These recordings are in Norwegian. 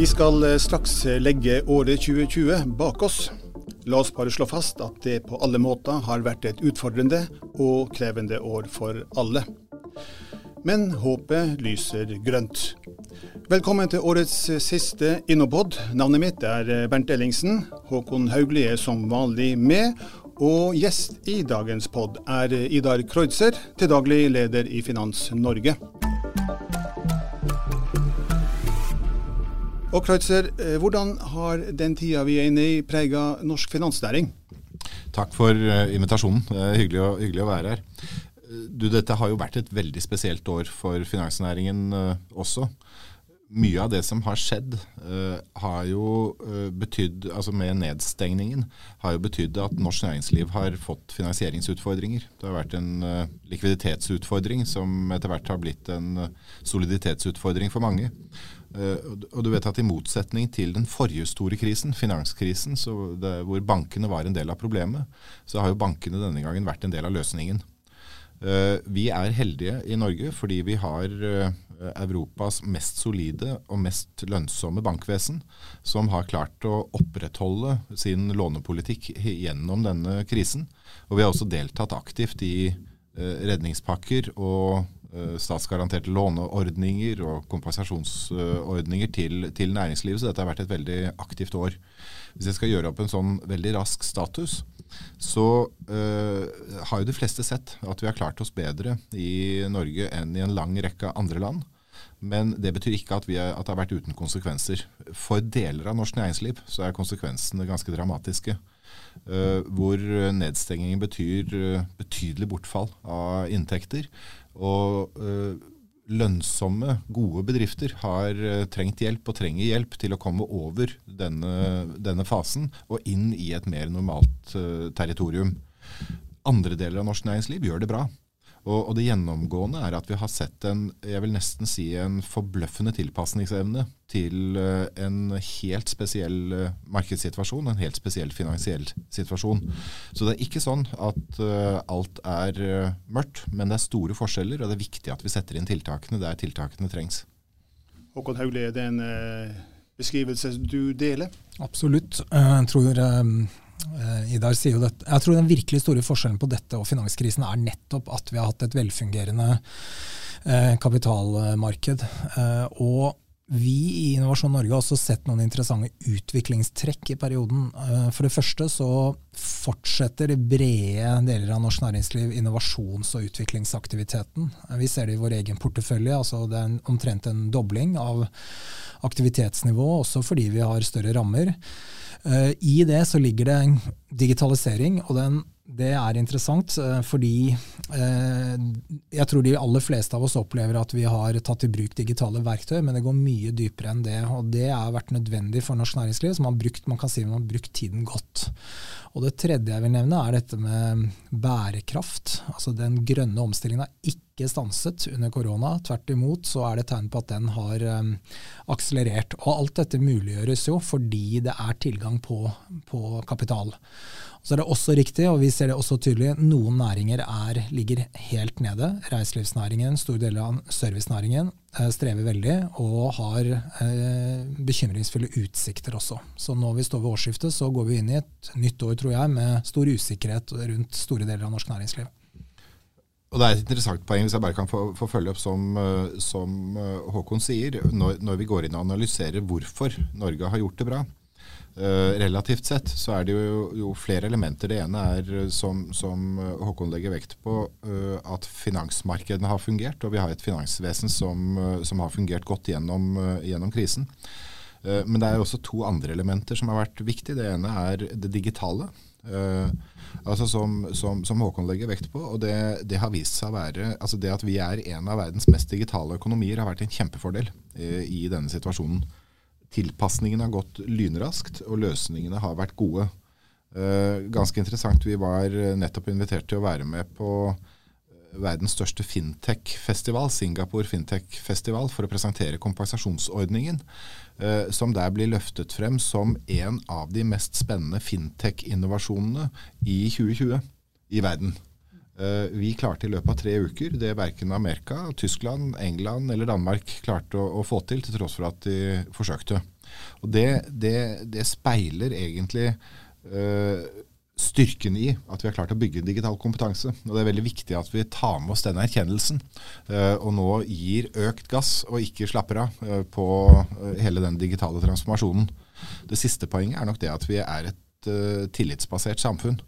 Vi skal eh, straks eh, legge året 2020 bak oss. La oss bare slå fast at det på alle måter har vært et utfordrende og krevende år for alle. Men håpet lyser grønt. Velkommen til årets eh, siste Innopod. Navnet mitt er Bernt Ellingsen. Håkon Haugli er som vanlig med. Og gjest i dagens pod er Idar Kreutzer, til daglig leder i Finans Norge. Og Kreutzer, eh, hvordan har den tida vi er inne i prega norsk finansnæring? Takk for eh, invitasjonen. Hyggelig å, hyggelig å være her. Du, dette har jo vært et veldig spesielt år for finansnæringen også. Mye av det som har skjedd uh, har jo uh, betydd, altså med nedstengningen, har jo betydd at norsk næringsliv har fått finansieringsutfordringer. Det har vært en likviditetsutfordring som etter hvert har blitt en soliditetsutfordring for mange. Uh, og du vet at I motsetning til den forrige store krisen, finanskrisen, det, hvor bankene var en del av problemet, så har jo bankene denne gangen vært en del av løsningen. Uh, vi er heldige i Norge fordi vi har uh, Europas mest solide og mest lønnsomme bankvesen, som har klart å opprettholde sin lånepolitikk gjennom denne krisen. Og vi har også deltatt aktivt i redningspakker og Eh, statsgaranterte låneordninger og kompensasjonsordninger til, til, næringslivet. Så dette har vært et veldig aktivt år. Hvis jeg skal gjøre opp en sånn veldig rask status, så uh, har jo de fleste sett at vi har klart oss bedre i Norge enn i en lang rekke andre land. Men det betyr ikke at, er, at det har vært uten konsekvenser. For deler av norsk næringsliv så er konsekvensene ganske dramatiske. Uh, hvor nedstengingen betyr uh, betydelig bortfall av inntekter. Og lønnsomme, gode bedrifter har uh, trengt hjelp og trenger hjelp til å komme over denne, denne fasen og inn i et mer normalt uh, territorium. Andre deler av norsk næringsliv gjør det bra. Og, og, det gjennomgående er at vi har sett en jeg vil nesten si en forbløffende tilpasningsevne til uh, en helt spesiell uh, markedssituasjon, en helt spesiell finansiell situasjon. Så det er ikke sånn at uh, alt er mørkt, men det er store forskjeller, og det er viktig at vi setter inn tiltakene der tiltakene trengs. Håkon Haugli, er det en beskrivelse du deler? Absolutt. Jeg tror Eh, Idar sier jo dette. Jeg tror den virkelig store forskjellen på dette og finanskrisen er nettopp at vi har hatt et velfungerende eh, kapitalmarked. Eh, og vi i Innovasjon Norge har også sett noen interessante utviklingstrekk i perioden. For det første så fortsetter brede deler av norsk næringsliv innovasjons- og utviklingsaktiviteten. Vi ser det i vår egen portefølje. altså Det er omtrent en dobling av aktivitetsnivå, også fordi vi har større rammer. Eh, I det så ligger det digitalisering, og den, det er interessant eh, fordi eh, jeg tror de aller fleste av oss opplever at vi har tatt i bruk digitale verktøy, men det går mye dypere enn det. Og det har vært nødvendig for norsk næringsliv, som har brukt, man kan si man har brukt tiden godt. Og det tredje jeg vil nevne, er dette med bærekraft. Altså den grønne omstillingen har ikke stanset under korona. Tvert imot så er det tegn på at den har um, akselerert. Og alt dette muliggjøres jo fordi det er tilgang på, på kapital. Så er det også riktig, og vi ser det også tydelig, noen næringer er, ligger helt nede. Reiselivsnæringen, store deler av servicenæringen eh, strever veldig og har eh, bekymringsfulle utsikter også. Så når vi står ved årsskiftet, så går vi inn i et nytt år, tror jeg, med stor usikkerhet rundt store deler av norsk næringsliv. Og Det er et interessant poeng, hvis jeg bare kan få, få følge opp som, eh, som eh, Håkon sier. Når, når, vi går inn og analyserer hvorfor Norge har gjort det bra, relativt sett så er det jo, jo, flere elementer. Det ene er, eh, som, som Håkon legger vekt på, at finansmarkedene har fungert. Og vi har et finansvesen som, som har fungert godt gjennom, gjennom krisen. men det er også to andre elementer som har vært viktige. Det ene er det digitale. altså som, som, som, Håkon legger vekt på. Og det, det, har vist seg å være altså Det at vi er en av verdens mest digitale økonomier, har vært en kjempefordel i denne situasjonen tilpasningene har gått lynraskt, og løsningene har vært gode. Uh, ganske interessant. Vi var nettopp invitert til å være med på verdens største fintech-festival, Singapore Fintech-festival, for å presentere kompensasjonsordningen, eh, som der blir løftet frem som en av de mest spennende fintech-innovasjonene i 2020 i verden. Eh, vi klarte i løpet av tre uker det verken Amerika, Tyskland, England eller Danmark klarte å, å få til, til tross for at de forsøkte. Og Det, det, det speiler egentlig øh, styrken i at vi har klart å bygge digital kompetanse. Og Det er veldig viktig at vi tar med oss denne erkjennelsen, øh, og nå gir økt gass og ikke slapper av øh, på hele den digitale transformasjonen. Det siste poenget er nok det at vi er et tillitsbasert samfunn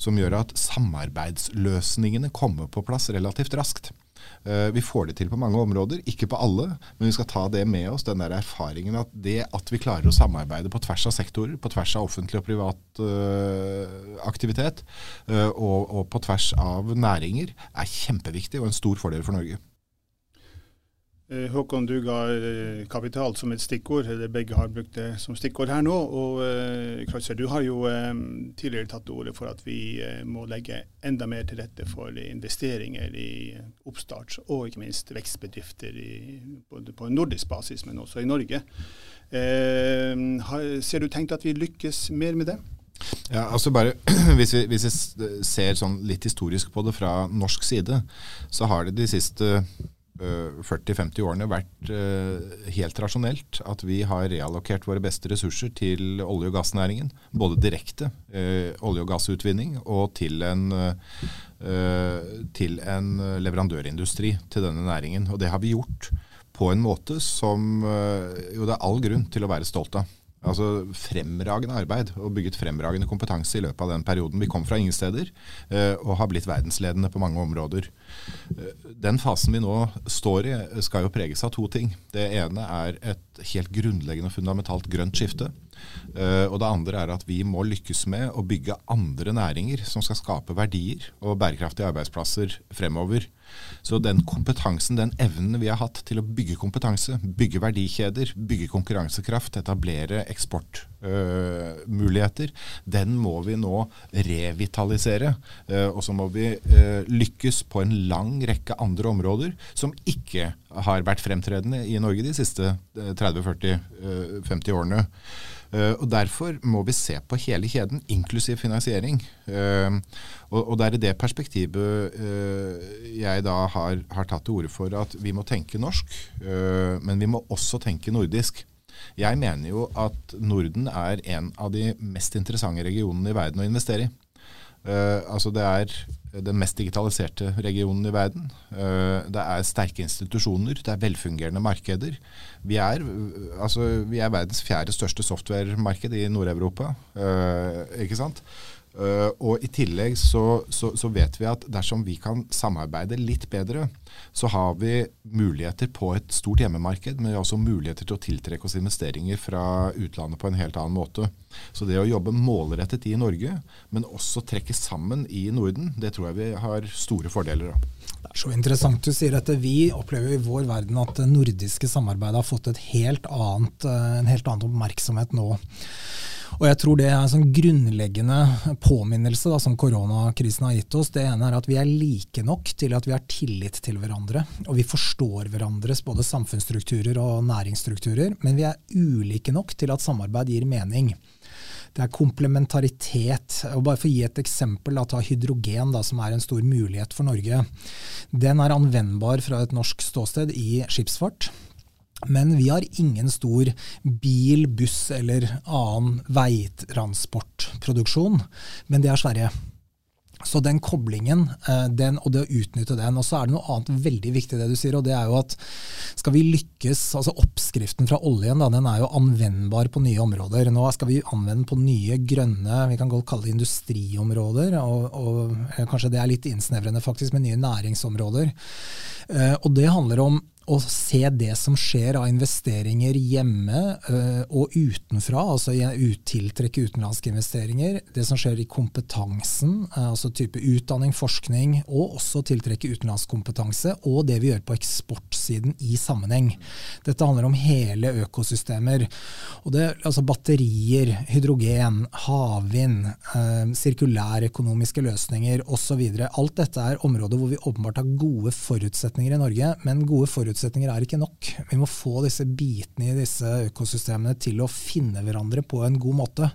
som gjør at samarbeidsløsningene kommer på plass relativt raskt. Eh, vi får det til på mange områder, ikke på alle, men vi skal ta det med oss, den der erfaringen at det at vi klarer å samarbeide på tvers av sektorer, på tvers av offentlig og privat uh, aktivitet, uh, og, og på tvers av næringer, er kjempeviktig og en stor fordel for Norge. Eh, Håkon, du ga eh, kapital som et stikkord, eller begge har brukt det som stikkord her nå. og eh, Kreutzer, Du har jo tidligere tatt til orde for at vi må legge enda mer til rette for investeringer i oppstarts- og ikke minst vekstbedrifter i, både på nordisk basis, men også i Norge. Ser du tenkt at vi lykkes mer med det? Ja, altså bare hvis vi, hvis vi ser sånn litt historisk på det fra norsk side, så har det de siste 40-50 eh, årene vært eh, helt rasjonelt at vi har reallokert våre beste ressurser til olje- og gassnæringen. Både direkte eh, olje- og gassutvinning og til en, til en leverandørindustri til denne næringen. Og det har vi gjort på en måte som jo det er all grunn til å være stolt av. Altså fremragende arbeid og bygget fremragende kompetanse i løpet av den perioden. Vi kom fra ingen steder eh, og har blitt verdensledende på mange områder. Eh, den fasen vi nå står i, skal jo preges av to ting. Det ene er et helt grunnleggende og fundamentalt grønt skifte. Uh, og det andre er at vi må lykkes med å bygge andre næringer som skal skape verdier og bærekraftige arbeidsplasser fremover. Så den kompetansen, den evnen vi har hatt til å bygge kompetanse, bygge verdikjeder, bygge konkurransekraft, etablere eksportmuligheter, øh, den må vi nå revitalisere. Øh, og så må vi lykkes på en lang rekke andre områder som ikke har vært fremtredende i Norge de siste 30-40-50 årene. Uh, og Derfor må vi se på hele kjeden, inklusiv finansiering. Uh, og, Det er i det perspektivet jeg da har, har, tatt til orde for at vi må tenke norsk, men vi må også tenke nordisk. Jeg mener jo at Norden er en av de mest interessante regionene i verden å investere i. altså Det er den mest digitaliserte regionen i verden. Eh, det er sterke institusjoner, det er velfungerende markeder. Vi er, altså, vi er verdens fjerde største softwaremarked i Nord-Europa. Eh, ikke sant? Uh, og I tillegg så, så, så, vet vi at dersom vi kan samarbeide litt bedre, så har vi muligheter på et stort hjemmemarked, men vi har også muligheter til å tiltrekke oss investeringer fra utlandet på en helt annen måte. Så det å jobbe målrettet i Norge, men også trekke sammen i Norden, det tror jeg vi har store fordeler av. Det er så interessant du sier dette. Vi opplever i vår verden at det nordiske samarbeidet har fått helt annet, eh, en helt annen oppmerksomhet nå. Og jeg tror det er en sånn grunnleggende påminnelse da, som koronakrisen har gitt oss. Det ene er at vi er like nok til at vi har tillit til hverandre. Og vi forstår hverandres både samfunnsstrukturer og næringsstrukturer. Men vi er ulike nok til at samarbeid gir mening. Det er komplementaritet. Og bare For å gi et eksempel, da, ta hydrogen, da, som er en stor mulighet for Norge. Den er anvendbar fra et norsk ståsted i skipsfart. Men vi har ingen stor bil-, buss- eller annen veitransportproduksjon. Men det er Sverige. Så den koblingen, eh, den, og det å utnytte den. Og så er det noe annet veldig viktig det du sier, og det er jo at skal vi lykkes altså Oppskriften fra oljen da, den er jo anvendbar på nye områder. Nå skal vi anvende på nye grønne vi kan godt kalle det industriområder. Og, og kanskje det er litt innsnevrende faktisk, med nye næringsområder. Eh, og det handler om å se det som skjer av investeringer hjemme øh, og utenfra, altså tiltrekke utenlandske investeringer, det som skjer i kompetansen, øh, altså type utdanning, forskning, og også tiltrekke utenlandsk kompetanse, og det vi gjør på eksportsiden i sammenheng. Dette handler om hele økosystemer. Og det, altså batterier, hydrogen, havvind, øh, sirkulærøkonomiske løsninger osv. Alt dette er områder hvor vi åpenbart har gode forutsetninger i Norge, men gode forutsetninger forutsetninger er ikke nok. Vi må få disse bitene i disse økosystemene til å finne hverandre på en god måte.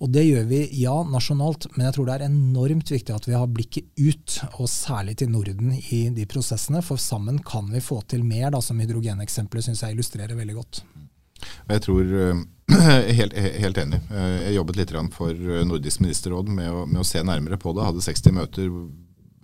Og det gjør vi, ja, nasjonalt, men jeg tror det er enormt viktig at vi har blikket ut, og særlig til Norden i de prosessene, for sammen kan vi få til mer, da, som hydrogeneksempelet syns jeg illustrerer veldig godt. Jeg tror eh, Helt, helt, enig. Eh, jeg jobbet litt for Nordisk ministerråd med å, med å se nærmere på det. Jeg Hadde 60 møter,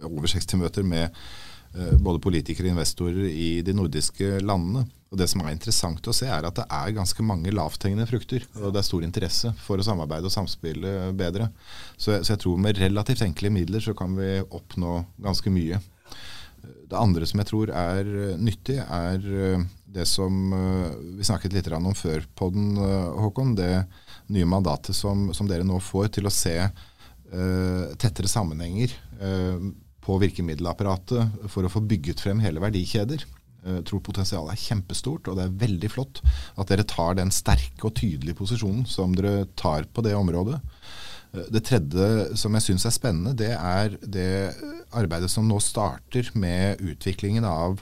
over 60 møter med Eh, både politikere og investorer i de nordiske landene. Og Det som er interessant å se, er at det er ganske mange lavthengende frukter. Og det er stor interesse for å samarbeide og samspille bedre. Så, så jeg tror med relativt enkle midler så kan vi oppnå ganske mye. Det andre som jeg tror er nyttig, er eh, det som eh, vi snakket litt om før på den, Håkon. Det nye mandatet som, som dere nå får til å se uh, tettere sammenhenger. Uh, på virkemiddelapparatet for å få bygget frem hele verdikjeder. Jeg tror potensialet er kjempestort, og det er veldig flott at dere tar den sterke og tydelige posisjonen som dere tar på det området. Det tredje som jeg syns er spennende, det er det arbeidet som nå starter med utviklingen av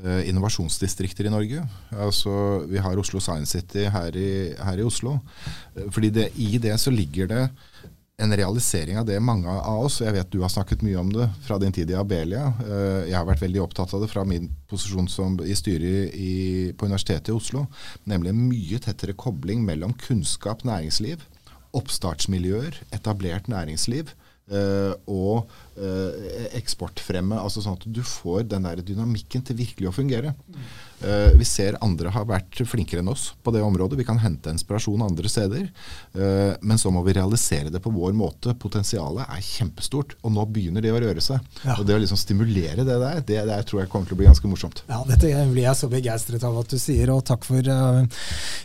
eh, innovasjonsdistrikter i Norge. Altså, vi har Oslo Science City her i, her i Oslo. Fordi det, I det så ligger det en realisering av det mange av oss, og jeg vet du har snakket mye om det fra din tid i Abelia. Eh, jeg har vært veldig opptatt av det fra min posisjon som, i styret i, på Universitetet i Oslo. Nemlig en mye tettere kobling mellom kunnskap, næringsliv, oppstartsmiljøer, etablert næringsliv eh, og eh, eksportfremme. altså Sånn at du får den der dynamikken til virkelig å fungere. Uh, vi ser andre har vært flinkere enn oss på det området. Vi kan hente inspirasjon andre steder. Uh, men så må vi realisere det på vår måte. Potensialet er kjempestort, og nå begynner det å røre seg. Ja. Og det å liksom stimulere det der, det, det tror jeg kommer til å bli ganske morsomt. Ja, Dette blir jeg så begeistret av at du sier, og takk for uh,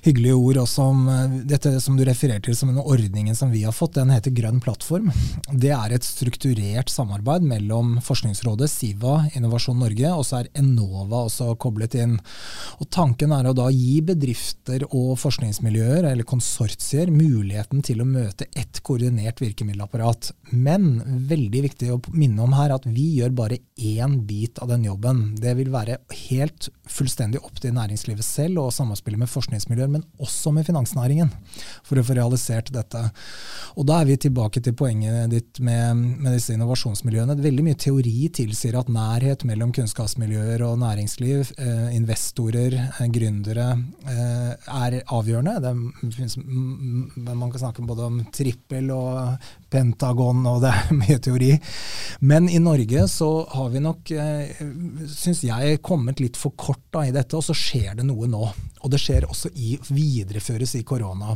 hyggelige ord også om dette som du refererer til som en ordningen som vi har fått. Den heter Grønn plattform. Det er et strukturert samarbeid mellom Forskningsrådet, Siva, Innovasjon Norge, og så er Enova også koblet inn. Og Tanken er å da gi bedrifter og forskningsmiljøer eller konsortier muligheten til å møte ett koordinert virkemiddelapparat. Men veldig viktig å minne om her at vi gjør bare én bit av den jobben. Det vil være helt fullstendig opp til næringslivet selv og samspille med forskningsmiljøer, men også med finansnæringen, for å få realisert dette. Og Da er vi tilbake til poenget ditt med, med disse innovasjonsmiljøene. Veldig mye teori tilsier at nærhet mellom kunnskapsmiljøer og næringsliv, eh, investorer, eh, gründere, eh, er avgjørende. Det finnes, man kan snakke både om trippel og pentagon, og det er mye teori. Men i Norge så har vi nok, eh, syns jeg, kommet litt for kort da, i dette, og så skjer det noe nå. Og det skjer også i, videreføres i korona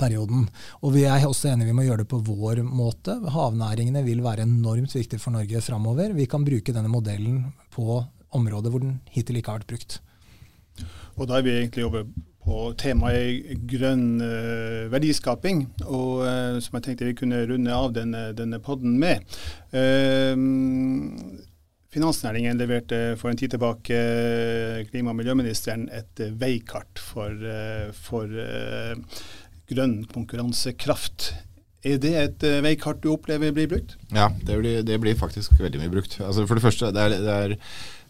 perioden. Og vi er også enige vi må gjøre det på vår måte. Havnæringene vil være enormt viktig for Norge framover. Vi kan bruke denne modellen på områder hvor den hittil ikke har vært brukt. Og da er vi egentlig over på temaet grønn uh, verdiskaping, og uh, som jeg tenkte vi kunne runde av denne, denne podden med. Uh, Finansnæringen leverte for en tid tilbake klima- og miljøministeren et veikart for, for grønn konkurransekraft. Er det et veikart du opplever blir brukt? Ja, det blir, det blir faktisk veldig mye brukt. Altså for det første, det er, det er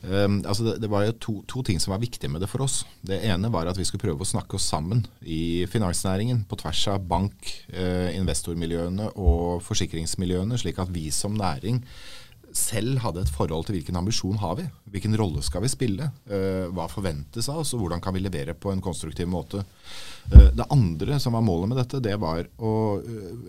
Um, altså det, det, var jo to, to, ting som var viktige med det for oss. Det ene var at vi skulle prøve å snakke oss sammen i finansnæringen på tvers av bank, uh, investormiljøene og forsikringsmiljøene, slik at vi som næring selv hadde et forhold til hvilken ambisjon har vi. Hvilken rolle skal vi spille? Uh, hva forventes av oss, og hvordan kan vi levere på en konstruktiv måte? Uh, det andre som var målet med dette, det var å,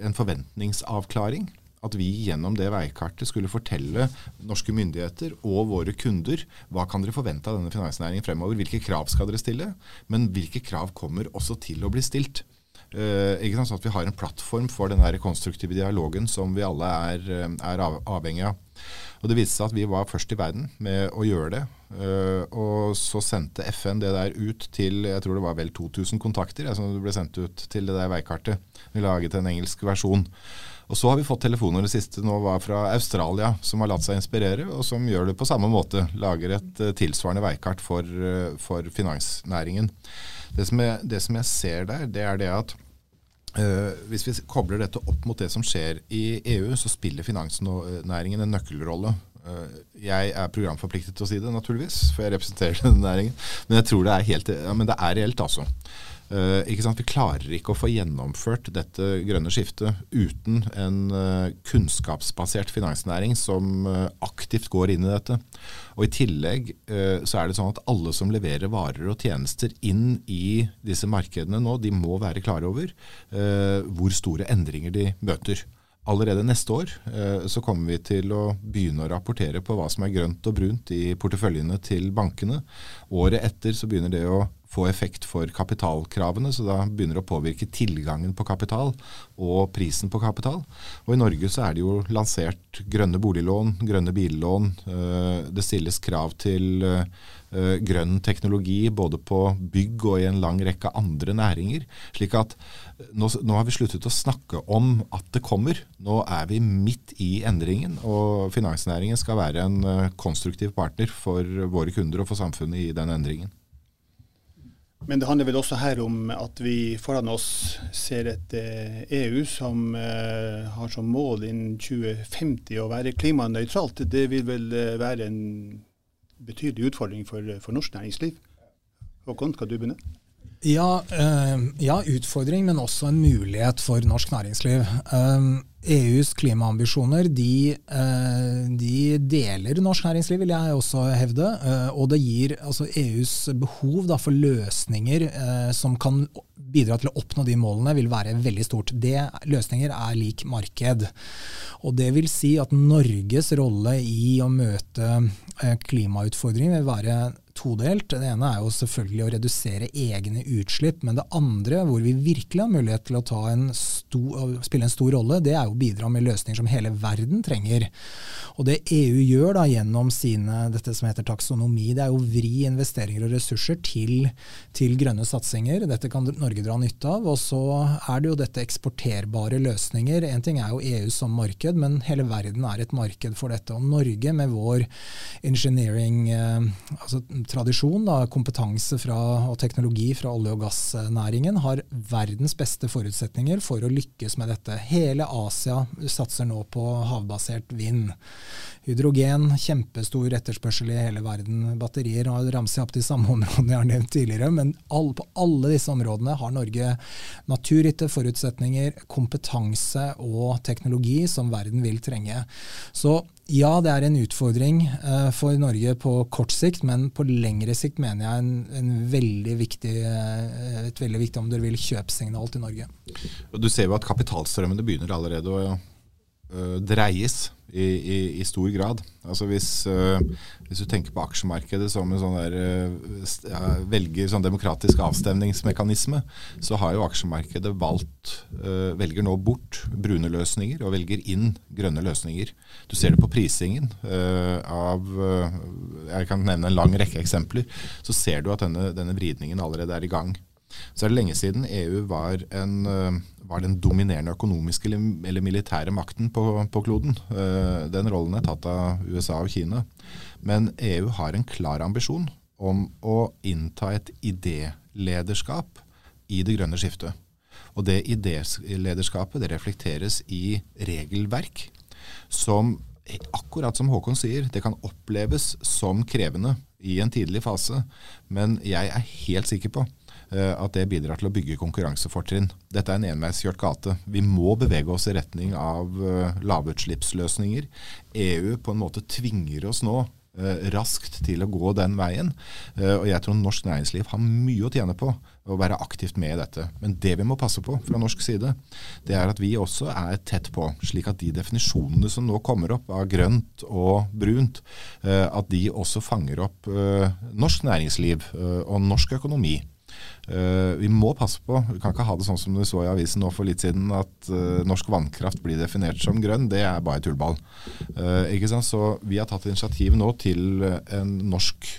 en forventningsavklaring at vi gjennom det veikartet skulle fortelle norske myndigheter og våre kunder hva kan dere forvente av denne finansnæringen fremover. Hvilke krav skal dere stille, men hvilke krav kommer også til å bli stilt. Uh, ikke sant, så at vi har en plattform for den der konstruktive dialogen som vi alle er, eh, er av, avhengig av. Og Det viste seg at vi var først i verden med å gjøre det. Og så sendte FN det der ut til jeg tror det var vel 2000 kontakter som det ble sendt ut til det der veikartet. Vi laget en engelsk versjon. Og så har vi fått telefoner det siste nå var fra Australia, som har latt seg inspirere, og som gjør det på samme måte. Lager et tilsvarende veikart for, for finansnæringen. Det som, jeg, det som, jeg, ser der, det er det at Uh, hvis vi kobler dette opp mot det som skjer i EU, så spiller finansnæringen en nøkkelrolle. Uh, jeg er programforpliktet til å si det, naturligvis, for jeg representerer den næringen. Men jeg tror det er, helt, ja, men det er reelt, altså. Uh? Vi klarer ikke å få gjennomført dette grønne skiftet uten en uh, kunnskapsbasert finansnæring som uh, aktivt går inn i dette. Og I tillegg så er det sånn at alle som leverer varer og tjenester inn i disse markedene nå, de må være klare over hvor store endringer de møter. Allerede neste år så kommer vi til å begynne å rapportere på hva som er grønt og brunt i porteføljene til bankene. Året etter så begynner det å få effekt for kapitalkravene, så da begynner det å påvirke tilgangen på kapital og prisen på kapital. Og I Norge så er det jo lansert grønne boliglån, grønne billån. Eh, det stilles krav til eh, grønn teknologi både på bygg og i en lang rekke andre næringer. slik at nå, nå, har vi sluttet å snakke om at det kommer. Nå er vi midt i endringen, og finansnæringen skal være en eh, konstruktiv partner for våre kunder og for samfunnet i den endringen. Men det handler vel også her om at vi foran oss ser et EU eh, e som eh, har som mål innen 2050 å være klimanøytralt. Det vil vel eh, være en betydelig utfordring for, for norsk næringsliv. Håkon, skal du begynne? Ja, ja, utfordring, men også en mulighet for norsk næringsliv. EUs klimaambisjoner de, de, deler norsk næringsliv, vil jeg også hevde. Eh, og det gir altså EUs behov da, for løsninger eh, som kan bidra til å oppnå de målene, vil være veldig stort. Det, løsninger er lik marked. Og Det vil si at Norges rolle i å møte klimautfordringer vil være todelt. Det ene er jo selvfølgelig å redusere egne utslipp, men det andre, hvor vi virkelig har mulighet til å stor, spille en stor rolle, det er jo å bidra med løsninger som hele verden trenger. Og Det EU gjør da gjennom sine, dette som heter taksonomi, det er å vri investeringer og ressurser til, til grønne satsinger. Dette kan Norge dra nytte av. Og så er det jo dette eksporterbare løsninger. En ting er jo EU som marked, men hele verden er et marked for dette. Og Norge med vår engineering, eh, altså tradisjon, da, kompetanse fra, og teknologi fra olje- og gassnæringen, har verdens beste forutsetninger for å lykkes med dette. Hele Asia satser nå på havbasert vind. Hydrogen, kjempestor etterspørsel i hele verden. Batterier har ramset opp de samme områdene jeg har nevnt tidligere, men all, på alle disse områdene har Norge naturgitte forutsetninger, kompetanse og teknologi som verden vil trenge. Så ja, det er en utfordring uh, for Norge på kort sikt, men på lengre sikt mener jeg en, en veldig viktig, uh, et veldig viktig om dere vil, kjøpsignal til Norge. Du ser jo at kapitalstrømmene begynner allerede å uh, dreies i, i, i, stor grad. Altså hvis, uh, hvis, du tenker på aksjemarkedet som en sånn der, uh, velger sånn demokratisk avstemningsmekanisme, så har jo aksjemarkedet valgt, velger nå bort brune løsninger og velger inn grønne løsninger. Du ser det på prisingen av Jeg kan nevne en lang rekke eksempler. Så ser du at denne, denne vridningen allerede er i gang. Så er det lenge siden EU var, en, eh, var den dominerende økonomiske eller, militære makten på, på, kloden. Eh, den rollen er tatt av USA og Kina. Men EU har en klar ambisjon om å innta et idélederskap i det grønne skiftet. Og det idélederskapet reflekteres i regelverk som, akkurat som Håkon sier, det kan oppleves som krevende i en tidlig fase. Men jeg er helt sikker på Eh, at det bidrar til å bygge konkurransefortrinn. Dette er en enveiskjørt gate. Vi må bevege oss i retning av eh, lavutslippsløsninger. EU på en måte tvinger oss nå raskt til å gå den veien. Og jeg tror norsk næringsliv har mye å tjene på å være aktivt med i dette. Men det vi må passe på fra norsk side, det er at vi også er tett på, slik at de definisjonene som nå kommer opp av grønt og brunt, at de også fanger opp norsk næringsliv og norsk økonomi. Uh, vi må passe på, vi kan ikke ha det sånn som du så i avisen nå for litt siden, at uh, norsk vannkraft blir definert som grønn. Det er bare tullball. Uh, ikke sant? Så vi har tatt initiativ nå til en norsk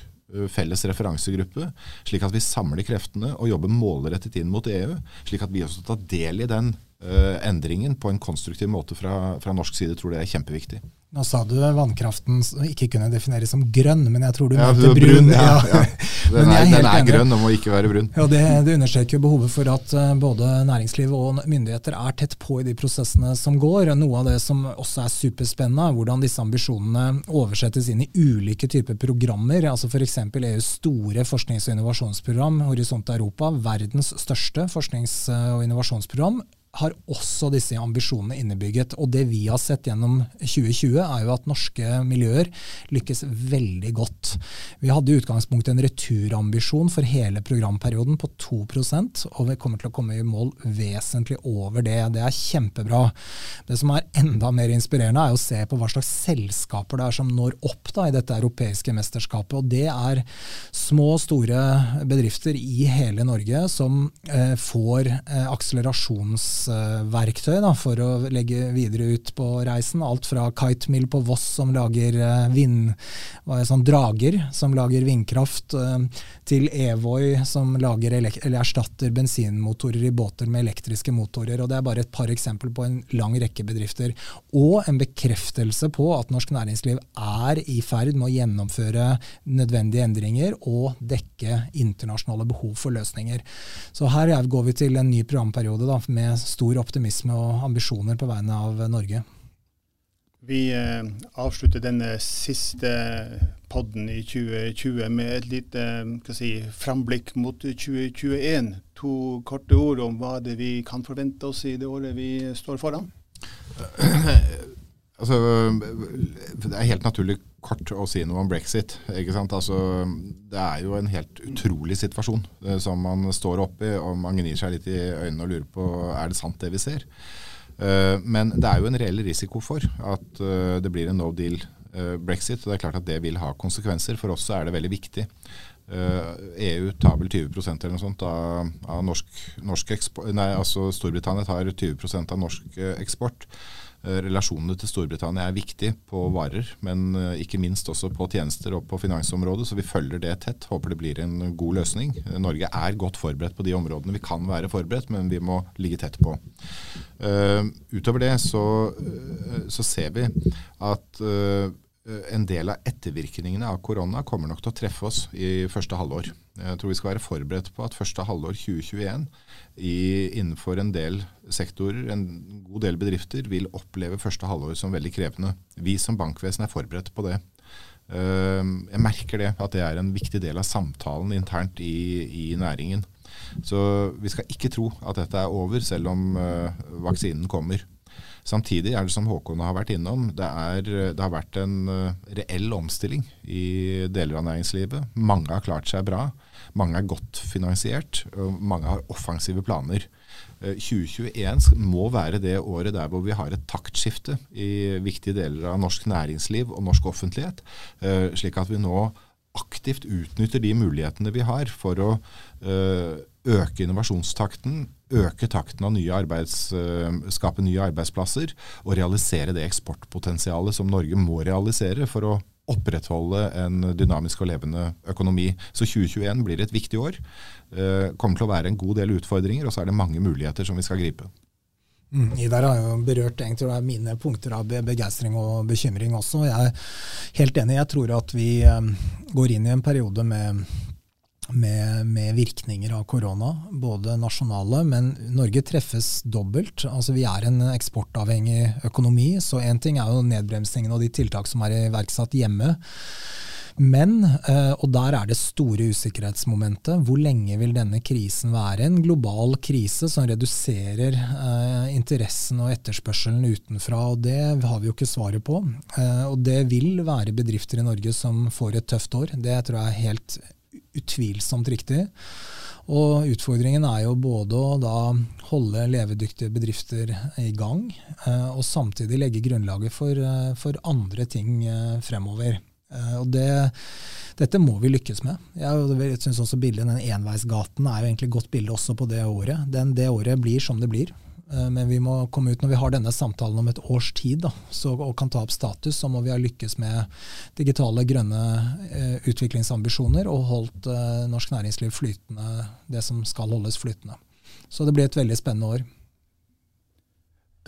felles referansegruppe, slik at vi samler kreftene og jobber målrettet inn mot EU, slik at vi også tar del i den endringen på en konstruktiv måte fra, fra norsk side. tror det er kjempeviktig. Nå sa du vannkraften ikke kunne defineres som grønn, men jeg tror du ja, mente brun. brun. Ja, ja. Den, er, den er grønn og må ikke være brun. Ja, det, det understreker behovet for at uh, både næringsliv og myndigheter er tett på i de prosessene som går. Noe av det som også er superspennende, er hvordan disse ambisjonene oversettes inn i ulike typer programmer. altså F.eks. EUs store forsknings- og innovasjonsprogram, Horisont Europa, verdens største forsknings- og innovasjonsprogram har også disse ambisjonene innebygget. Og det vi har sett gjennom 2020, er jo at norske miljøer lykkes veldig godt. Vi hadde i utgangspunktet en returambisjon for hele programperioden på 2% og vi kommer til å komme i mål vesentlig over det. Det er kjempebra. Det som er enda mer inspirerende, er å se på hva slags selskaper det er som når opp da, i dette europeiske mesterskapet. Og det er små og store bedrifter i hele Norge som eh, får eh, akselerasjons verktøy da, for å legge videre ut på reisen. Alt fra Kitemill på Voss som lager uh, vind, sånn drager som lager vindkraft, uh, til Evoy som lager erstatter bensinmotorer i båter med elektriske motorer. og Det er bare et par eksempler på en lang rekke bedrifter. Og en bekreftelse på at norsk næringsliv er i ferd med å gjennomføre nødvendige endringer og dekke internasjonale behov for løsninger. Så her går vi til en ny programperiode da, med stor optimisme og ambisjoner på vegne av Norge. Vi eh, avslutter denne siste podden i 2020 med et lite si, framblikk mot 2021. To korte ord om hva det vi kan forvente oss i det året vi står foran. Altså, det er helt naturlig kort å si noe om brexit. ikke Altså, det er jo en helt utrolig situasjon eh, som man står oppi, og man gnir seg litt i øynene og lurer på er det sant det vi ser. Uh, men det er jo en reell risiko for at uh, det blir en no deal brexit. og Det er klart at det vil ha konsekvenser. For oss er det veldig viktig. EU tar vel 20% eller noe sånt av, av norsk, norsk eksport Nei, altså Storbritannia tar 20% av norsk eksport. Eh, relasjonene til Storbritannia er viktig på varer, men eh, ikke minst også på tjenester og på finansområdet. Så vi følger det tett. Håper det blir en god løsning. Norge er godt forberedt på de områdene vi kan være forberedt, men vi må ligge tett på. Utover det så, så, ser vi at en del av ettervirkningene av korona kommer nok til å treffe oss i første halvår. Jeg tror vi skal være forberedt på at første halvår 2021 i, innenfor en del sektorer, en god del bedrifter, vil oppleve første halvår som veldig krevende. Vi som bankvesen er forberedt på det. Ehm, jeg merker det, at det er en viktig del av samtalen internt i, i næringen. Så vi skal ikke tro at dette er over, selv om eh, vaksinen kommer. Samtidig er det som Håkon har vært innom, det, er, det har vært en eh, reell omstilling i deler av næringslivet. Mange har klart seg bra. Mange er godt finansiert, mange har offensive planer. 2021 eh, må være det året der hvor vi har et taktskifte i viktige deler av norsk næringsliv og norsk offentlighet, eh, slik at vi nå aktivt utnytter de mulighetene vi har for å øke innovasjonstakten, øke takten av nye arbeids, skape nye arbeidsplasser og realisere det eksportpotensialet som Norge må realisere for å opprettholde en dynamisk og levende økonomi. Så 2021 blir et viktig år. Eh, kommer til å være en god del utfordringer, og så er det mange muligheter som vi skal gripe. Mm, Idar har jo berørt egentlig mine punkter av begeistring og bekymring også. Jeg er helt enig. Jeg tror at vi eh, går inn i en periode med med, med, virkninger av korona, både nasjonale, men Norge treffes dobbelt. Altså Vi er en eksportavhengig økonomi, så én ting er jo nedbremsingen og de tiltak som er iverksatt hjemme. Men, eh, og der er det store usikkerhetsmomentet, hvor lenge vil denne krisen være? En global krise som reduserer eh, interessen og etterspørselen utenfra. og Det har vi jo ikke svaret på. Eh, og det vil være bedrifter i Norge som får et tøft år. Det tror jeg er helt utvilsomt riktig. Og utfordringen er jo både å da holde levedyktige bedrifter i gang, eh, og samtidig legge grunnlaget for, eh, for andre ting eh, fremover. Og det, dette må vi lykkes med. Jeg syns også bildet, den enveisgaten er jo egentlig et godt bilde også på det året. Den, det året blir som det blir. Eh, men vi må komme ut når vi har denne samtalen om et års tid da, så, og kan ta opp status, så må vi ha lykkes med digitale, grønne eh, utviklingsambisjoner og holdt eh, norsk næringsliv flytende, det som skal holdes flytende. Så det blir et veldig spennende år.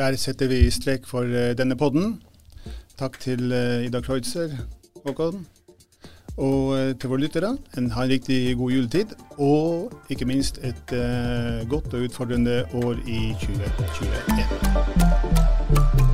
Der setter vi strek for eh, denne podden. Takk til eh, Ida Kreutzer, Håkon. Og eh, til våre lyttere, en, ha en riktig god juletid. Og ikke minst et uh, godt og utfordrende år i 2021.